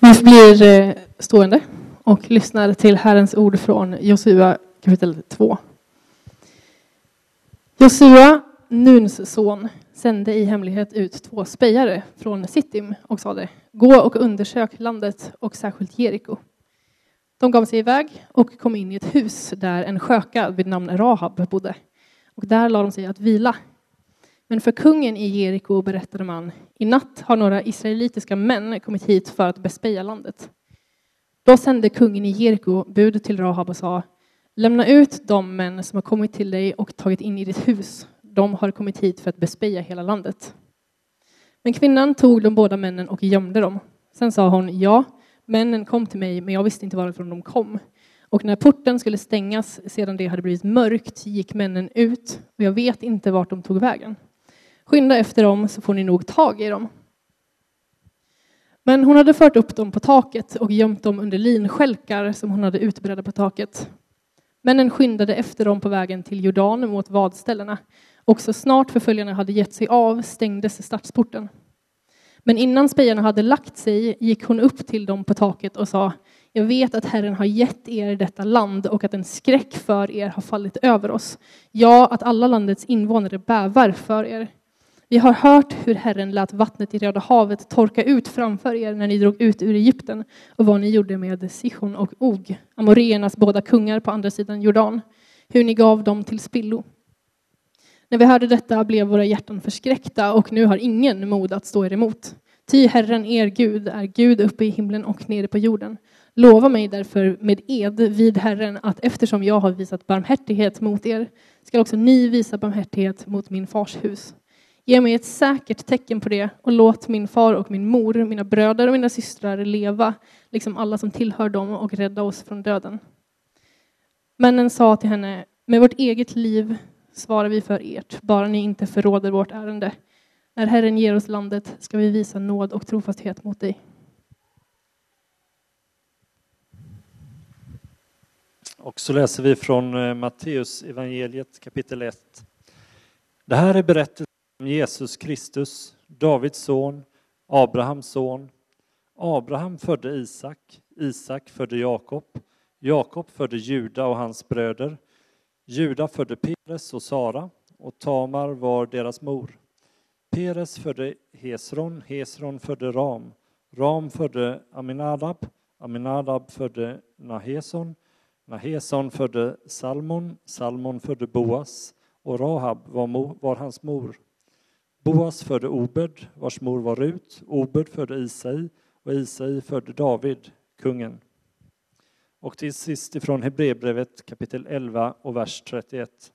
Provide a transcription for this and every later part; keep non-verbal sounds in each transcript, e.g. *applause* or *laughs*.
Vi blir eh, stående och lyssnar till Herrens ord från Josua kapitel 2. Josua, Nuns son, sände i hemlighet ut två spejare från Sittim och sade Gå och undersök landet och särskilt Jeriko. De gav sig iväg och kom in i ett hus där en sköka vid namn Rahab bodde. Och där lade de sig att vila. Men för kungen i Jeriko berättade man i natt har några israelitiska män kommit hit för att bespeja landet. Då sände kungen i Jeriko bud till Rahab och sa Lämna ut de män som har kommit till dig och tagit in i ditt hus. De har kommit hit för att bespeja hela landet. Men kvinnan tog de båda männen och gömde dem. Sen sa hon, ja, männen kom till mig, men jag visste inte varifrån de kom. Och när porten skulle stängas sedan det hade blivit mörkt gick männen ut och jag vet inte vart de tog vägen. Skynda efter dem så får ni nog tag i dem. Men hon hade fört upp dem på taket och gömt dem under linskälkar som hon hade utbredda på taket. Männen skyndade efter dem på vägen till Jordan mot vadställena och så snart förföljarna hade gett sig av stängdes stadsporten. Men innan spejarna hade lagt sig gick hon upp till dem på taket och sa Jag vet att Herren har gett er detta land och att en skräck för er har fallit över oss. Ja, att alla landets invånare bävar för er. Vi har hört hur Herren lät vattnet i Röda havet torka ut framför er när ni drog ut ur Egypten och vad ni gjorde med Sihon och Og, amoreernas båda kungar på andra sidan Jordan, hur ni gav dem till spillo. När vi hörde detta blev våra hjärtan förskräckta och nu har ingen mod att stå er emot. Ty Herren, er Gud, är Gud uppe i himlen och nere på jorden. Lova mig därför med ed vid Herren att eftersom jag har visat barmhärtighet mot er ska också ni visa barmhärtighet mot min fars hus. Ge mig ett säkert tecken på det och låt min far och min mor, mina bröder och mina systrar leva, liksom alla som tillhör dem och rädda oss från döden. Männen sa till henne, med vårt eget liv svarar vi för ert, bara ni inte förråder vårt ärende. När Herren ger oss landet ska vi visa nåd och trofasthet mot dig. Och så läser vi från eh, Matteus evangeliet kapitel 1. Det här är berättelsen Jesus Kristus, Davids son, Abrahams son. Abraham födde Isak, Isak födde Jakob, Jakob födde Juda och hans bröder. Juda födde Peres och Sara och Tamar var deras mor. Peres födde Hesron, Hesron födde Ram, Ram födde Aminadab, Aminadab födde Naheson, Naheson födde Salmon, Salmon födde Boas och Rahab var, mor, var hans mor. Boas födde Obed, vars mor var Rut, Obed födde Isai och Isai födde David, kungen. Och till sist ifrån Hebreerbrevet kapitel 11 och vers 31.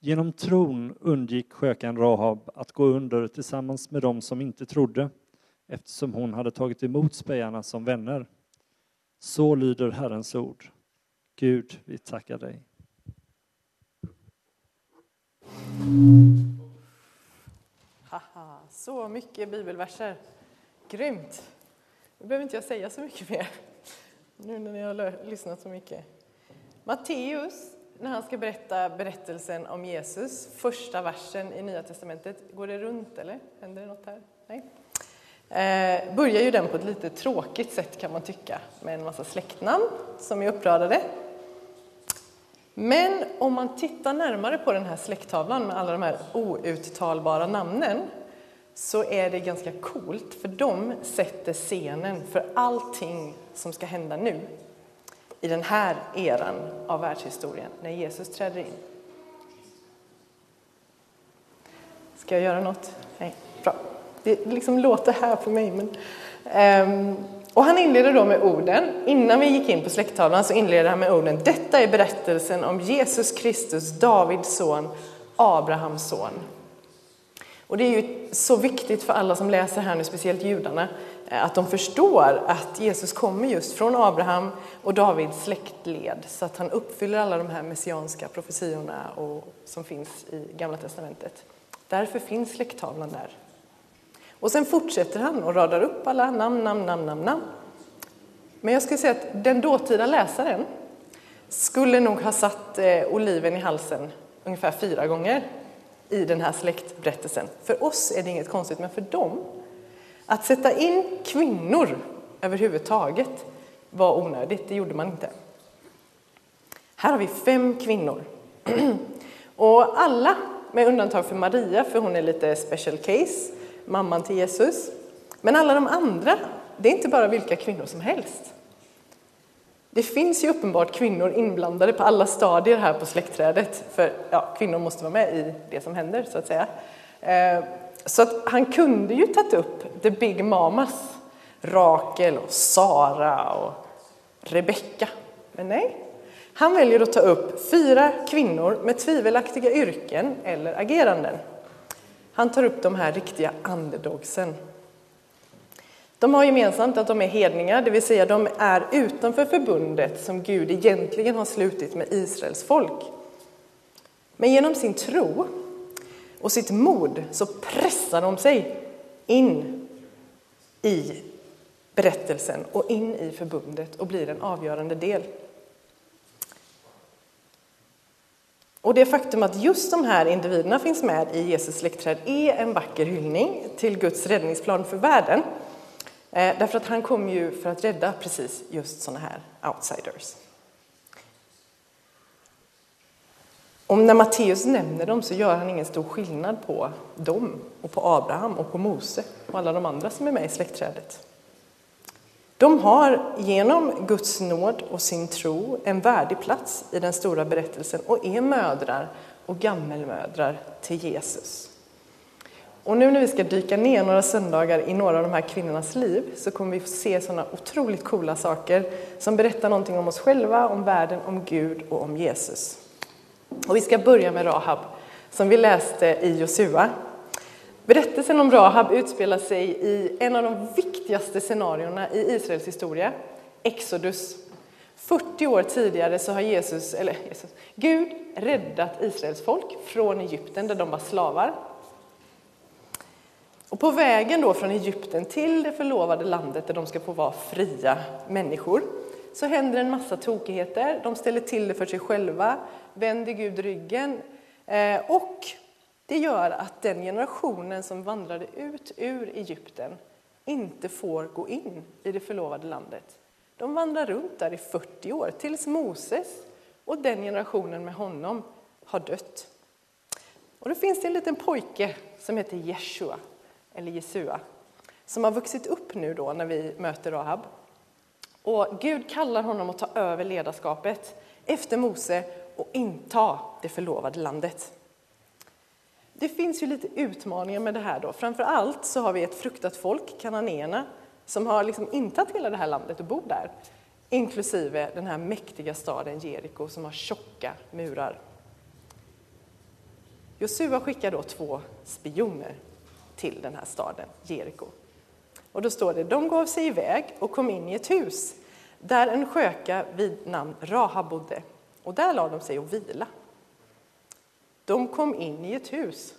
Genom tron undgick skökan Rahab att gå under tillsammans med dem som inte trodde eftersom hon hade tagit emot spejarna som vänner. Så lyder Herrens ord. Gud, vi tackar dig. Så mycket bibelverser. Grymt. Nu behöver inte jag säga så mycket mer, nu när ni har lyssnat så mycket. Matteus, när han ska berätta berättelsen om Jesus, första versen i Nya Testamentet, går det runt eller? Händer det något här? Nej. Eh, börjar ju den på ett lite tråkigt sätt kan man tycka, med en massa släktnamn som är uppradade. Men om man tittar närmare på den här släkttavlan med alla de här outtalbara namnen så är det ganska coolt, för de sätter scenen för allting som ska hända nu i den här eran av världshistorien, när Jesus träder in. Ska jag göra något? Nej, bra. Det liksom låter här på mig. Men, um, och han inleder då med orden, innan vi gick in på släkttavlan så inleder han med orden Detta är berättelsen om Jesus Kristus, Davids son, Abrahams son. Och det är ju så viktigt för alla som läser här nu, speciellt judarna, eh, att de förstår att Jesus kommer just från Abraham och Davids släktled, så att han uppfyller alla de här messianska profetiorna och, som finns i Gamla Testamentet. Därför finns släkttavlan där. Och sen fortsätter han och radar upp alla namn, namn, namn, namn, namn. Men jag skulle säga att den dåtida läsaren skulle nog ha satt eh, oliven i halsen ungefär fyra gånger i den här släktberättelsen. För oss är det inget konstigt, men för dem, Att sätta in kvinnor överhuvudtaget var onödigt, det gjorde man inte. Här har vi fem kvinnor. *clears throat* Och alla, med undantag för Maria, för hon är lite special case, mamman till Jesus. Men alla de andra, det är inte bara vilka kvinnor som helst. Det finns ju uppenbart kvinnor inblandade på alla stadier här på släktträdet, för ja, kvinnor måste vara med i det som händer, så att säga. Eh, så att han kunde ju tagit upp the big mamas, Rakel och Sara och Rebecka. Men nej, han väljer att ta upp fyra kvinnor med tvivelaktiga yrken eller ageranden. Han tar upp de här riktiga underdogsen. De har gemensamt att de är hedningar, det vill säga de är utanför förbundet som Gud egentligen har slutit med Israels folk. Men genom sin tro och sitt mod så pressar de sig in i berättelsen och in i förbundet och blir en avgörande del. Och det faktum att just de här individerna finns med i Jesus släktträd är en vacker hyllning till Guds räddningsplan för världen. Eh, därför att han kom ju för att rädda precis just sådana här outsiders. Och när Matteus nämner dem så gör han ingen stor skillnad på dem och på Abraham och på Mose och alla de andra som är med i släktträdet. De har genom Guds nåd och sin tro en värdig plats i den stora berättelsen och är mödrar och gammelmödrar till Jesus. Och nu när vi ska dyka ner några söndagar i några av de här kvinnornas liv så kommer vi få se sådana otroligt coola saker som berättar någonting om oss själva, om världen, om Gud och om Jesus. Och vi ska börja med Rahab som vi läste i Josua. Berättelsen om Rahab utspelar sig i en av de viktigaste scenarierna i Israels historia, Exodus. 40 år tidigare så har Jesus, eller Jesus, Gud räddat Israels folk från Egypten där de var slavar. Och på vägen då från Egypten till det förlovade landet där de ska få vara fria människor så händer en massa tokigheter. De ställer till det för sig själva, vänder Gud ryggen eh, och det gör att den generationen som vandrade ut ur Egypten inte får gå in i det förlovade landet. De vandrar runt där i 40 år tills Moses och den generationen med honom har dött. Och då finns det en liten pojke som heter Jeshua eller Jesua, som har vuxit upp nu då när vi möter Rahab. Och Gud kallar honom att ta över ledarskapet efter Mose och inta det förlovade landet. Det finns ju lite utmaningar med det här då. Framför allt så har vi ett fruktat folk, kananéerna, som har liksom intagit hela det här landet och bor där. Inklusive den här mäktiga staden Jeriko som har tjocka murar. Josua skickar då två spioner till den här staden, Jeriko. Och då står det, de gav sig iväg och kom in i ett hus där en sköka vid namn Rahab bodde. Och där lade de sig och vila. De kom in i ett hus.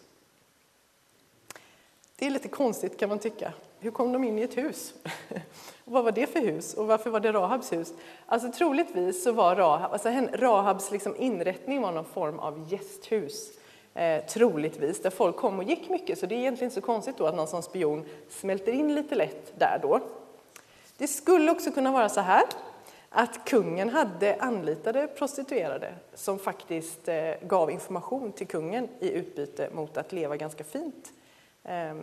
Det är lite konstigt kan man tycka. Hur kom de in i ett hus? *laughs* Och vad var det för hus? Och varför var det Rahabs hus? Alltså troligtvis så var Rahab, alltså Rahabs liksom inrättning var någon form av gästhus eh, troligtvis, där folk kom och gick mycket. Så det är egentligen så konstigt då att någon som spion smälter in lite lätt där då. Det skulle också kunna vara så här att kungen hade anlitade prostituerade som faktiskt eh, gav information till kungen i utbyte mot att leva ganska fint. Eh,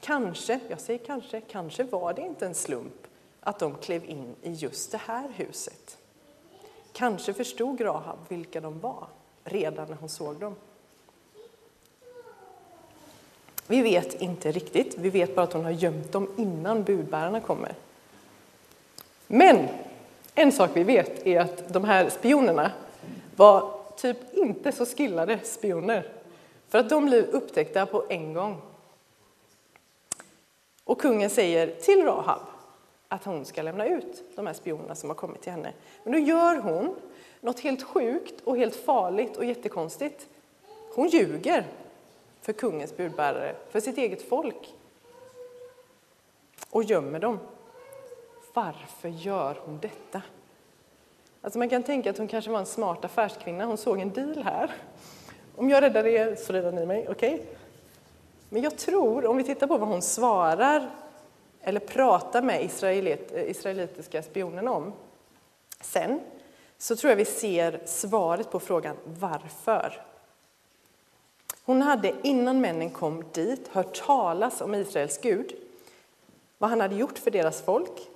kanske, jag säger kanske, kanske var det inte en slump att de klev in i just det här huset. Kanske förstod Rahab vilka de var redan när hon såg dem. Vi vet inte riktigt, vi vet bara att hon har gömt dem innan budbärarna kommer. Men en sak vi vet är att de här spionerna var typ inte så skillade spioner. För att de blev upptäckta på en gång. Och kungen säger till Rahab att hon ska lämna ut de här spionerna som har kommit till henne. Men då gör hon något helt sjukt och helt farligt och jättekonstigt. Hon ljuger för kungens budbärare, för sitt eget folk och gömmer dem. Varför gör hon detta? Alltså man kan tänka att hon kanske var en smart affärskvinna. Hon såg en deal här. Om jag räddar er så räddar ni mig, okej? Okay? Men jag tror, om vi tittar på vad hon svarar eller pratar med israelit, eh, israelitiska spionerna om sen, så tror jag vi ser svaret på frågan varför. Hon hade innan männen kom dit hört talas om Israels Gud, vad han hade gjort för deras folk.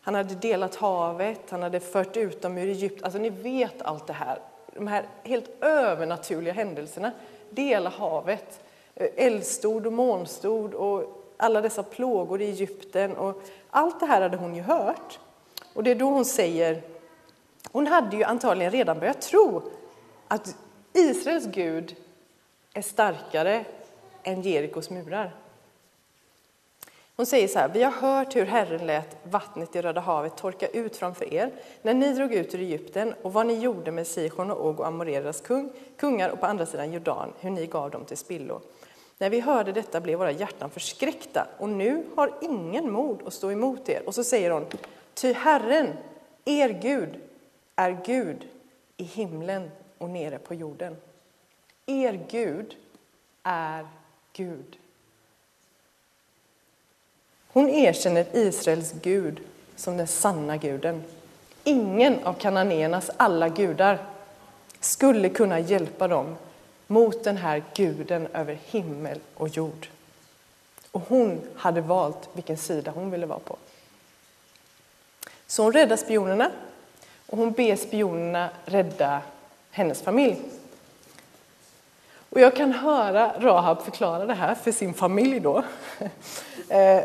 Han hade delat havet, han hade fört ut dem ur Egypten. Alltså ni vet allt det här, de här helt övernaturliga händelserna. Dela havet, eh, eldstod och månstod och alla dessa plågor i Egypten. Och allt det här hade hon ju hört. Och det är då hon säger, hon hade ju antagligen redan börjat tro att Israels Gud är starkare än Jerikos murar. Hon säger så här, vi har hört hur Herren lät vattnet i Röda havet torka ut framför er när ni drog ut ur Egypten och vad ni gjorde med Sihon och Og och Amoreras kung, kungar och på andra sidan Jordan, hur ni gav dem till spillo. När vi hörde detta blev våra hjärtan förskräckta och nu har ingen mod att stå emot er. Och så säger hon, ty Herren, er Gud, är Gud i himlen och nere på jorden. Er Gud är Gud. Hon erkänner Israels Gud som den sanna guden. Ingen av kananéernas alla gudar skulle kunna hjälpa dem mot den här guden över himmel och jord. Och hon hade valt vilken sida hon ville vara på. Så hon räddar spionerna och hon ber spionerna rädda hennes familj. Och jag kan höra Rahab förklara det här för sin familj då. *laughs* Eh,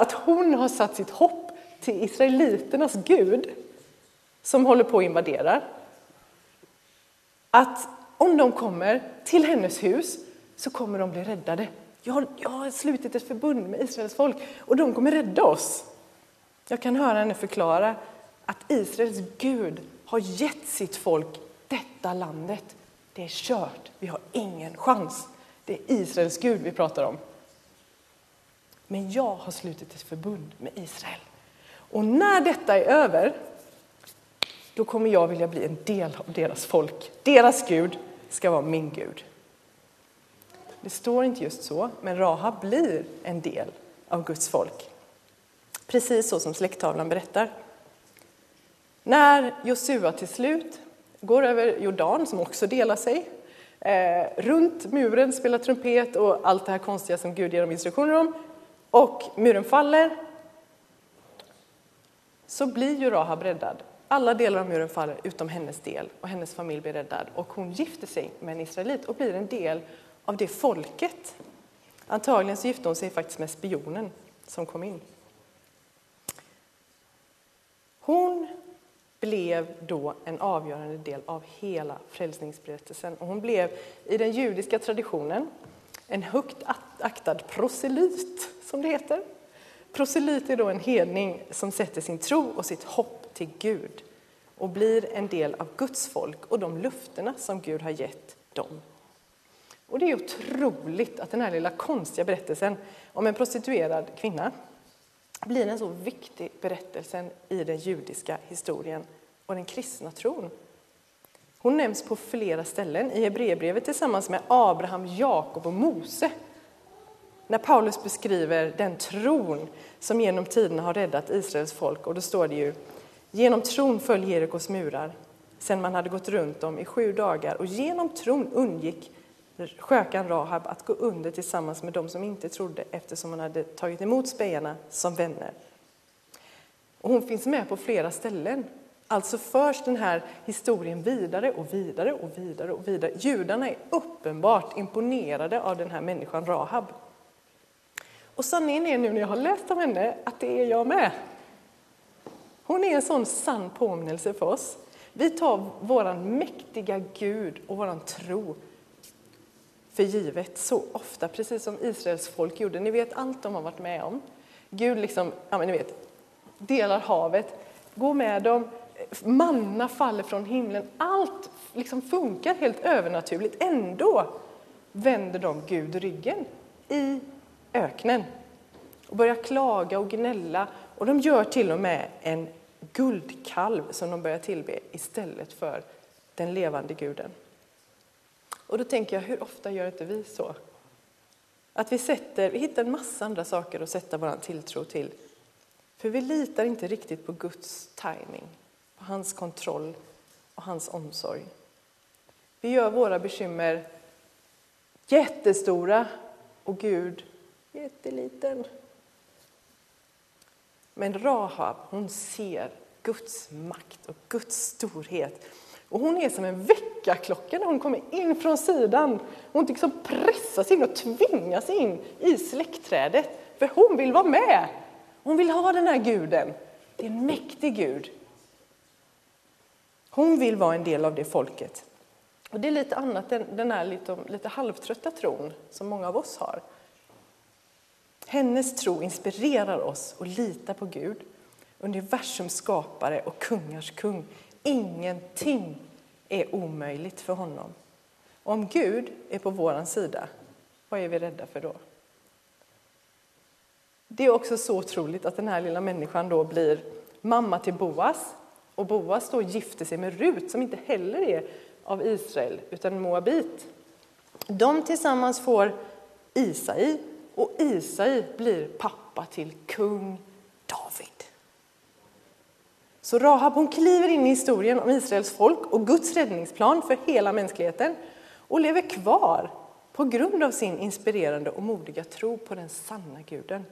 att hon har satt sitt hopp till israeliternas Gud som håller på att invadera. Att om de kommer till hennes hus så kommer de bli räddade. Jag har, jag har slutit ett förbund med Israels folk och de kommer rädda oss. Jag kan höra henne förklara att Israels Gud har gett sitt folk detta landet. Det är kört, vi har ingen chans. Det är Israels Gud vi pratar om. Men jag har slutit ett förbund med Israel. Och när detta är över, då kommer jag vilja bli en del av deras folk. Deras Gud ska vara min Gud. Det står inte just så, men Rahab blir en del av Guds folk. Precis så som släkttavlan berättar. När Josua till slut går över Jordan, som också delar sig, eh, runt muren, spelar trumpet och allt det här konstiga som Gud ger dem instruktioner om, och muren faller, så blir ju Rahab räddad. Alla delar av muren faller utom hennes del och hennes familj blir räddad och hon gifter sig med en israelit och blir en del av det folket. Antagligen så gifte hon sig faktiskt med spionen som kom in. Hon blev då en avgörande del av hela frälsningsberättelsen och hon blev i den judiska traditionen en högt aktad proselyt, som det heter. Proselyt är då en hedning som sätter sin tro och sitt hopp till Gud och blir en del av Guds folk och de löftena som Gud har gett dem. Och det är otroligt att den här lilla konstiga berättelsen om en prostituerad kvinna blir en så viktig berättelse i den judiska historien och den kristna tron. Hon nämns på flera ställen i Hebreerbrevet tillsammans med Abraham, Jakob och Mose. När Paulus beskriver den tron som genom tiderna har räddat Israels folk. Och då står det ju Genom tron föll Jerikos murar sedan man hade gått runt dem i sju dagar och genom tron undgick skökan Rahab att gå under tillsammans med dem som inte trodde eftersom hon hade tagit emot spejarna som vänner. Och hon finns med på flera ställen Alltså förs den här historien vidare och vidare och vidare och vidare. Judarna är uppenbart imponerade av den här människan Rahab. Och sanningen är nu när jag har läst om henne att det är jag med. Hon är en sån sann påminnelse för oss. Vi tar våran mäktiga Gud och våran tro för givet så ofta, precis som Israels folk gjorde. Ni vet allt de har varit med om. Gud liksom, ja men ni vet, delar havet, går med dem, manna faller från himlen. Allt liksom funkar helt övernaturligt. Ändå vänder de Gud ryggen i öknen och börjar klaga och gnälla. Och de gör till och med en guldkalv som de börjar tillbe istället för den levande guden. Och då tänker jag, hur ofta gör inte vi så? Att vi, sätter, vi hittar en massa andra saker att sätta vår tilltro till. För vi litar inte riktigt på Guds timing, på hans kontroll och hans omsorg. Vi gör våra bekymmer jättestora och Gud jätteliten. Men Rahab, hon ser Guds makt och Guds storhet. Och hon är som en väckarklocka när hon kommer in från sidan. Hon liksom pressas in och tvingas in i släktträdet. För hon vill vara med. Hon vill ha den här guden. Det är en mäktig Gud. Hon vill vara en del av det folket. Och det är lite annat än den här lite, lite halvtrötta tron som många av oss har. Hennes tro inspirerar oss att lita på Gud, universums skapare och kungars kung. Ingenting är omöjligt för honom. Om Gud är på vår sida, vad är vi rädda för då? Det är också så otroligt att den här lilla människan då blir mamma till Boas och Boas då gifter sig med Rut som inte heller är av Israel utan Moabit. De tillsammans får Isai och Isai blir pappa till kung David. Så Rahab hon kliver in i historien om Israels folk och Guds räddningsplan för hela mänskligheten och lever kvar på grund av sin inspirerande och modiga tro på den sanna guden.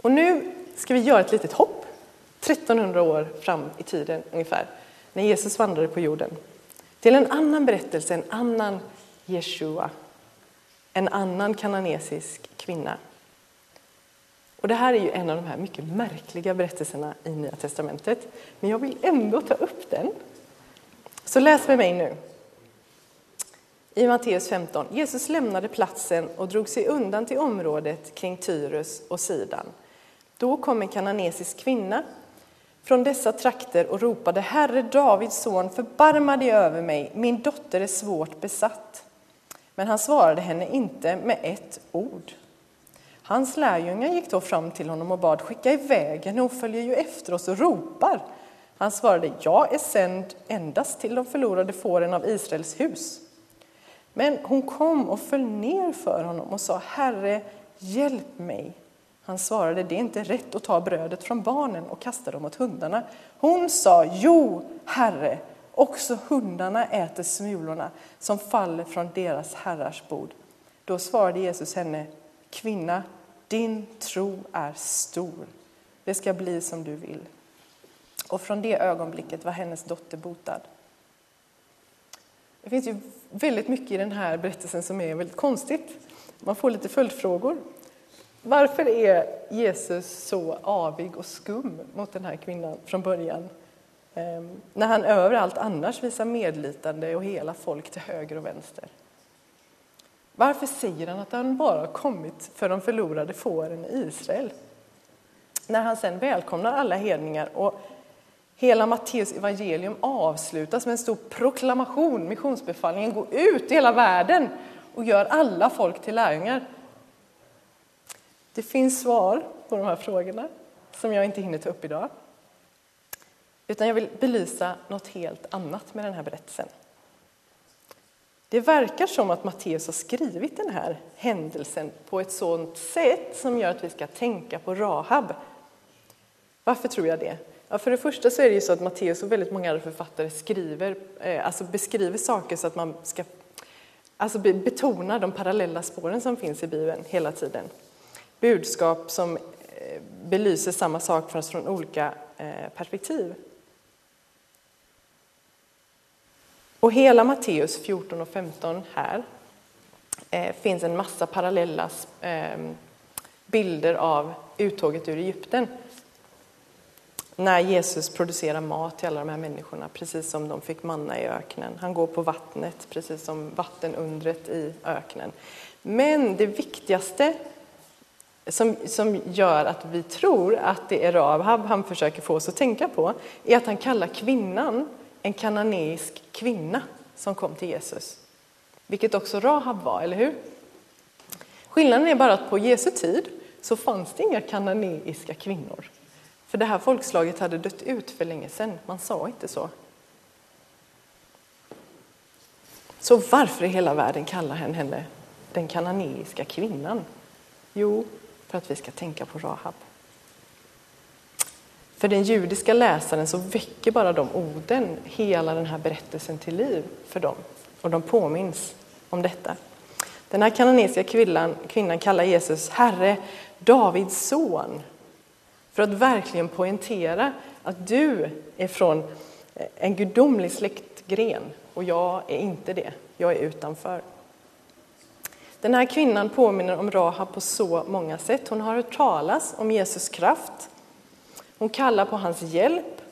Och nu ska vi göra ett litet hopp, 1300 år fram i tiden ungefär, när Jesus vandrade på jorden. Till en annan berättelse, en annan Jeshua, en annan kananesisk kvinna. Och det här är ju en av de här mycket märkliga berättelserna i Nya testamentet, men jag vill ändå ta upp den. Så läs med mig nu. I Matteus 15. Jesus lämnade platsen och drog sig undan till området kring Tyrus och Sidan. Då kom en kananesisk kvinna från dessa trakter och ropade Herre Davids son, förbarma dig över mig, min dotter är svårt besatt. Men han svarade henne inte med ett ord. Hans lärjungar gick då fram till honom och bad skicka iväg henne, hon följer ju efter oss och ropar. Han svarade, jag är sänd endast till de förlorade fåren av Israels hus. Men hon kom och föll ner för honom och sa, Herre, hjälp mig. Han svarade, det är inte rätt att ta brödet från barnen och kasta dem åt hundarna. Hon sa, jo, Herre, också hundarna äter smulorna som faller från deras herrars bord. Då svarade Jesus henne, kvinna, din tro är stor. Det ska bli som du vill. Och från det ögonblicket var hennes dotter botad. Det finns ju väldigt mycket i den här berättelsen som är väldigt konstigt. Man får lite följdfrågor. Varför är Jesus så avig och skum mot den här kvinnan från början? Ehm, när han överallt annars visar medlidande och hela folk till höger och vänster. Varför säger han att han bara kommit för de förlorade fåren i Israel? När han sen välkomnar alla hedningar och hela Matteus evangelium avslutas med en stor proklamation, missionsbefallningen, gå ut i hela världen och gör alla folk till lärjungar. Det finns svar på de här frågorna som jag inte hinner ta upp idag. Utan jag vill belysa något helt annat med den här berättelsen. Det verkar som att Matteus har skrivit den här händelsen på ett sådant sätt som gör att vi ska tänka på Rahab. Varför tror jag det? Ja, för det första så är det ju så att Matteus och väldigt många andra författare skriver, eh, alltså beskriver saker så att man ska alltså betona de parallella spåren som finns i Bibeln hela tiden. Budskap som eh, belyser samma sak fast från olika eh, perspektiv. Och hela Matteus 14 och 15 här eh, finns en massa parallella eh, bilder av uttåget ur Egypten. När Jesus producerar mat till alla de här människorna, precis som de fick manna i öknen. Han går på vattnet, precis som vattenundret i öknen. Men det viktigaste som, som gör att vi tror att det är Rahab han försöker få oss att tänka på, är att han kallar kvinnan en kananeisk kvinna som kom till Jesus. Vilket också Rahab var, eller hur? Skillnaden är bara att på Jesu tid så fanns det inga kananeiska kvinnor. För det här folkslaget hade dött ut för länge sedan, man sa inte så. Så varför i hela världen kallar han henne den kananeiska kvinnan? Jo, för att vi ska tänka på Rahab. För den judiska läsaren så väcker bara de orden hela den här berättelsen till liv för dem. Och de påminns om detta. Den här kananesiska kvinnan, kvinnan kallar Jesus Herre, Davids son. För att verkligen poängtera att du är från en gudomlig släktgren och jag är inte det. Jag är utanför. Den här kvinnan påminner om Rahab på så många sätt. Hon har hört talas om Jesus kraft. Hon kallar på hans hjälp.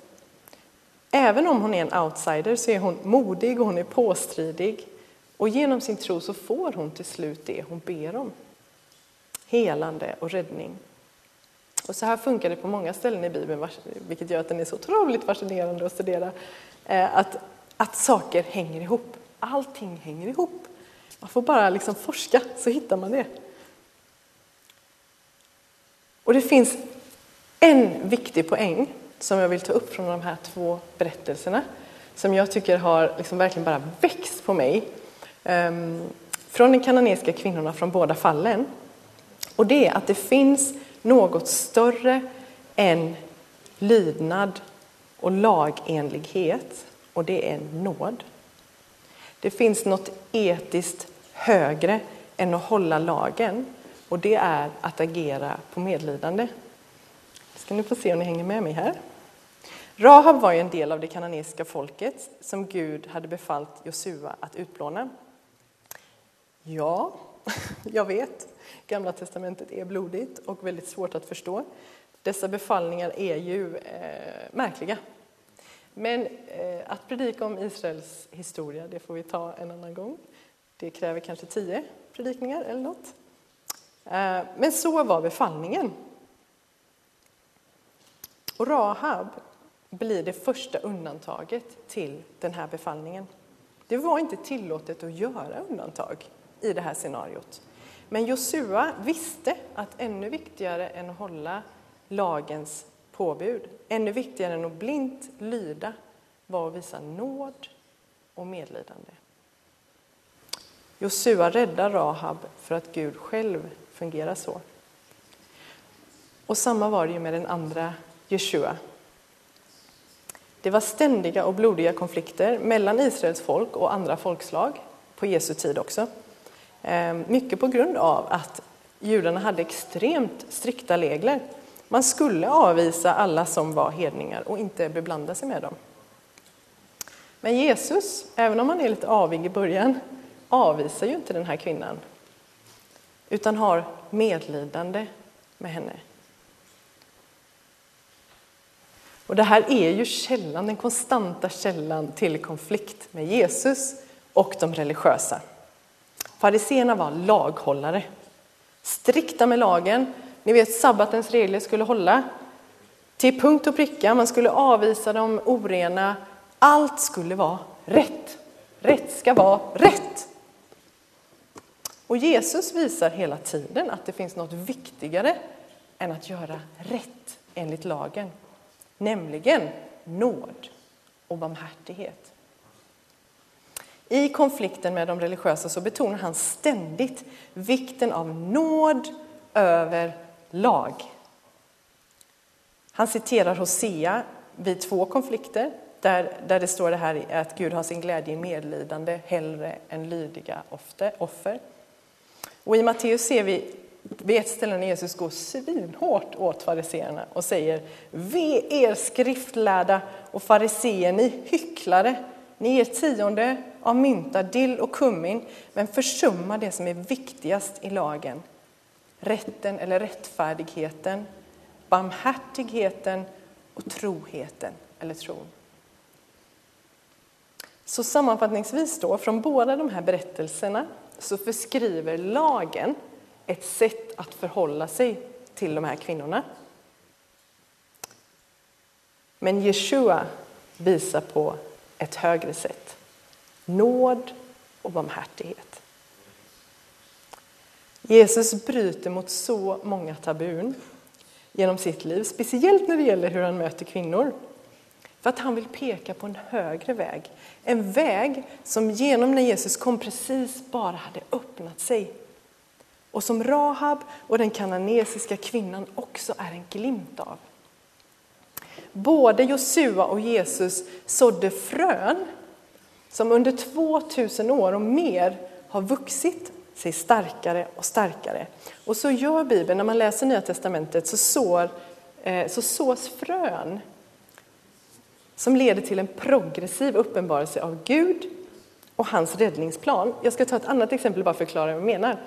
Även om hon är en outsider så är hon modig och hon är påstridig. Och genom sin tro så får hon till slut det hon ber om. Helande och räddning. Och så här funkar det på många ställen i Bibeln, vilket gör att den är så otroligt fascinerande att studera. Eh, att, att saker hänger ihop. Allting hänger ihop. Man får bara liksom forska så hittar man det. Och det finns en viktig poäng som jag vill ta upp från de här två berättelserna som jag tycker har liksom verkligen bara växt på mig. Um, från de kananesiska kvinnorna från båda fallen. Och det är att det finns något större än lydnad och lagenlighet och det är nåd. Det finns något etiskt högre än att hålla lagen och det är att agera på medlidande. Ska ni få se om ni hänger med mig här. Rahab var ju en del av det kananeiska folket som Gud hade befallt Josua att utplåna. Ja, *laughs* jag vet, Gamla testamentet är blodigt och väldigt svårt att förstå. Dessa befallningar är ju eh, märkliga. Men eh, att predika om Israels historia, det får vi ta en annan gång. Det kräver kanske tio predikningar eller något. Eh, men så var befallningen. Och Rahab blir det första undantaget till den här befallningen. Det var inte tillåtet att göra undantag i det här scenariot. Men Josua visste att ännu viktigare än att hålla lagens påbud, ännu viktigare än att blint lyda, var att visa nåd och medlidande. Josua räddar Rahab för att Gud själv fungerar så. Och samma var det ju med den andra Jeshua. Det var ständiga och blodiga konflikter mellan Israels folk och andra folkslag på Jesu tid också. Ehm, mycket på grund av att judarna hade extremt strikta regler. Man skulle avvisa alla som var hedningar och inte beblanda sig med dem. Men Jesus, även om han är lite avig i början, avvisar ju inte den här kvinnan utan har medlidande med henne. Och det här är ju källan, den konstanta källan till konflikt med Jesus och de religiösa. Fariseerna var laghållare, strikta med lagen. Ni vet sabbatens regler skulle hålla till punkt och pricka. Man skulle avvisa de orena. Allt skulle vara rätt. Rätt ska vara rätt. Och Jesus visar hela tiden att det finns något viktigare än att göra rätt enligt lagen, nämligen nåd och barmhärtighet. I konflikten med de religiösa så betonar han ständigt vikten av nåd över lag. Han citerar Hosea vid två konflikter där, där det står det här att Gud har sin glädje i medlidande hellre än lydiga offer. Och i Matteus ser vi vid ett ställe när Jesus går svinhårt åt fariseerna och säger Ve er skriftlärda och fariseer, ni hycklare! Ni ger tionde av mynta, dill och kummin, men försummar det som är viktigast i lagen. Rätten eller rättfärdigheten, barmhärtigheten och troheten eller tron. Så sammanfattningsvis då, från båda de här berättelserna så förskriver lagen ett sätt att förhålla sig till de här kvinnorna. Men Jeshua visar på ett högre sätt. Nåd och barmhärtighet. Jesus bryter mot så många tabun genom sitt liv, speciellt när det gäller hur han möter kvinnor. För att han vill peka på en högre väg. En väg som genom när Jesus kom precis bara hade öppnat sig och som Rahab och den kananesiska kvinnan också är en glimt av. Både Josua och Jesus sådde frön som under 2000 år och mer har vuxit sig starkare och starkare. Och så gör Bibeln, när man läser Nya Testamentet så, sår, eh, så sås frön som leder till en progressiv uppenbarelse av Gud och hans räddningsplan. Jag ska ta ett annat exempel bara för att förklara vad jag menar.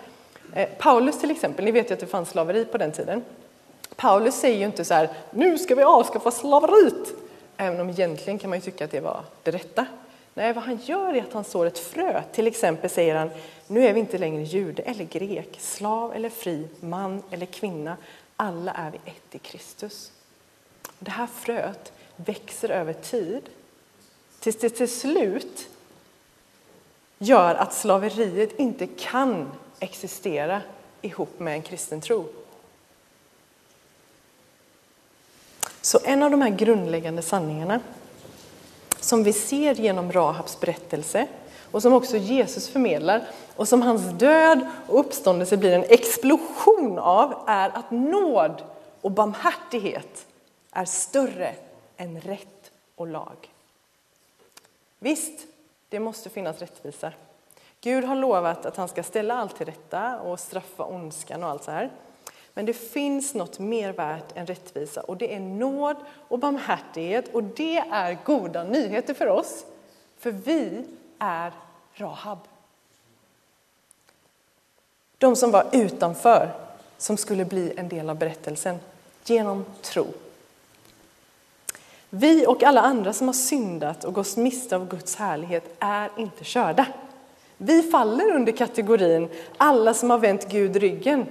Eh, Paulus till exempel, ni vet ju att det fanns slaveri på den tiden. Paulus säger ju inte så här, nu ska vi avskaffa slaveriet, även om egentligen kan man ju tycka att det var det rätta. Nej, vad han gör är att han sår ett frö. Till exempel säger han, nu är vi inte längre jude eller grek, slav eller fri, man eller kvinna. Alla är vi ett i Kristus. Det här fröet växer över tid tills det till slut gör att slaveriet inte kan existera ihop med en kristen tro. Så en av de här grundläggande sanningarna som vi ser genom Rahabs berättelse och som också Jesus förmedlar och som hans död och uppståndelse blir en explosion av är att nåd och barmhärtighet är större än rätt och lag. Visst, det måste finnas rättvisa. Gud har lovat att han ska ställa allt till rätta och straffa ondskan och allt så här. Men det finns något mer värt än rättvisa och det är nåd och barmhärtighet och det är goda nyheter för oss. För vi är Rahab. De som var utanför, som skulle bli en del av berättelsen genom tro. Vi och alla andra som har syndat och gått miste av Guds härlighet är inte körda. Vi faller under kategorin alla som har vänt Gud ryggen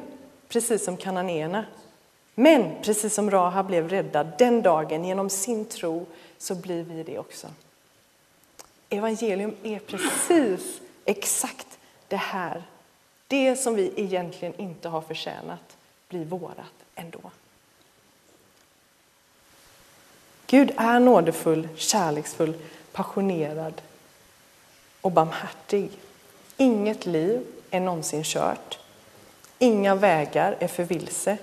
precis som kananéerna. Men precis som Rahab blev räddad den dagen genom sin tro så blir vi det också. Evangelium är precis exakt det här. Det som vi egentligen inte har förtjänat blir vårat ändå. Gud är nådefull, kärleksfull, passionerad och barmhärtig. Inget liv är någonsin kört. Inga vägar är för vilse.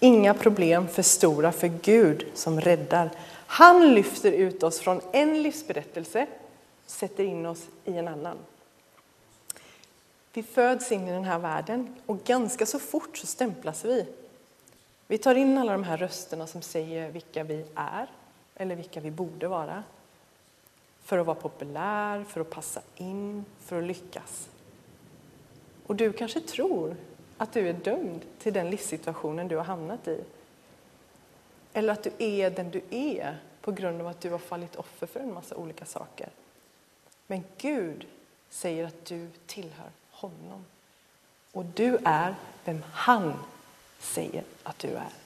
Inga problem för stora för Gud som räddar. Han lyfter ut oss från en livsberättelse sätter in oss i en annan. Vi föds in i den här världen och ganska så fort så stämplas vi. Vi tar in alla de här rösterna som säger vilka vi är eller vilka vi borde vara. För att vara populär, för att passa in, för att lyckas. Och du kanske tror att du är dömd till den livssituationen du har hamnat i. Eller att du är den du är på grund av att du har fallit offer för en massa olika saker. Men Gud säger att du tillhör honom. Och du är vem han säger att du är.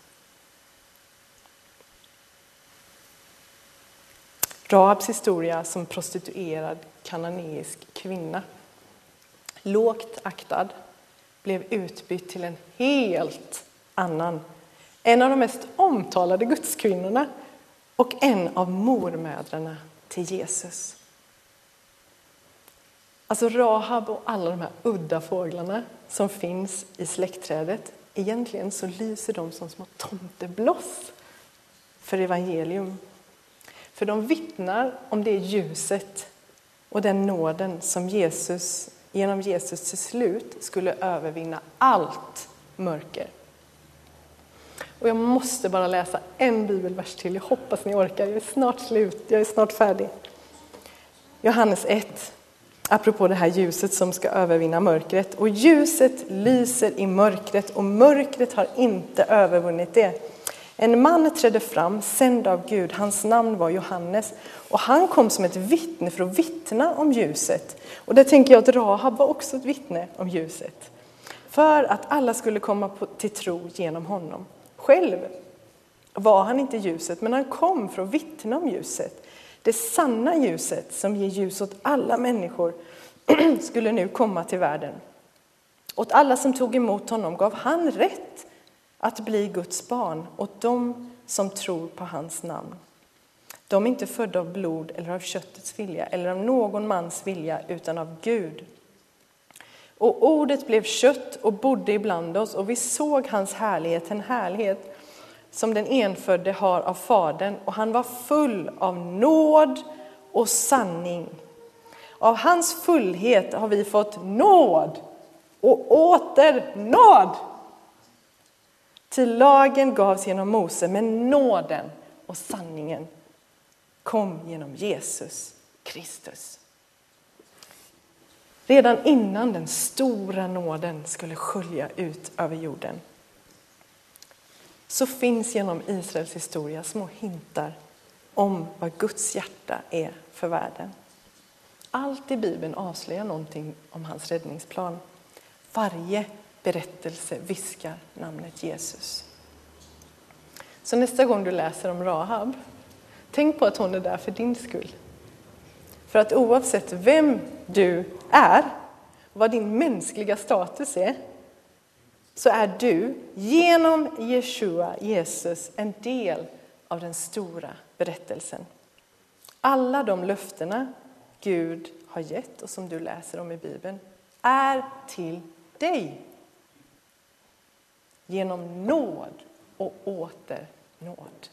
Rahabs historia som prostituerad kananeisk kvinna, lågt aktad, blev utbytt till en helt annan. En av de mest omtalade gudskvinnorna och en av mormödrarna till Jesus. Alltså Rahab och alla de här udda fåglarna som finns i släktträdet, egentligen så lyser de som små tomtebloss för evangelium. För de vittnar om det ljuset och den nåden som Jesus genom Jesus till slut skulle övervinna allt mörker. Och jag måste bara läsa en bibelvers till. Jag hoppas ni orkar. Jag är snart slut. Jag är snart färdig. Johannes 1. Apropå det här ljuset som ska övervinna mörkret. Och ljuset lyser i mörkret och mörkret har inte övervunnit det. En man trädde fram, sänd av Gud. Hans namn var Johannes. Och han kom som ett vittne för att vittna om ljuset. Och där tänker jag att Rahab var också ett vittne om ljuset. För att alla skulle komma till tro genom honom. Själv var han inte ljuset, men han kom för att vittna om ljuset. Det sanna ljuset som ger ljus åt alla människor *clears throat* skulle nu komma till världen. Åt alla som tog emot honom gav han rätt att bli Guds barn åt dem som tror på hans namn. De är inte födda av blod eller av köttets vilja eller av någon mans vilja utan av Gud. Och ordet blev kött och bodde ibland oss och vi såg hans härlighet, en härlighet som den enfödde har av Fadern och han var full av nåd och sanning. Av hans fullhet har vi fått nåd och åter nåd. Till lagen gavs genom Mose, men nåden och sanningen kom genom Jesus Kristus. Redan innan den stora nåden skulle skölja ut över jorden så finns genom Israels historia små hintar om vad Guds hjärta är för världen. Allt i Bibeln avslöjar någonting om hans räddningsplan. Varje berättelse viskar namnet Jesus. Så nästa gång du läser om Rahab, tänk på att hon är där för din skull. För att oavsett vem du är, vad din mänskliga status är, så är du genom Jeshua, Jesus, en del av den stora berättelsen. Alla de löftena Gud har gett och som du läser om i Bibeln är till dig. Genom nåd och åter nåd.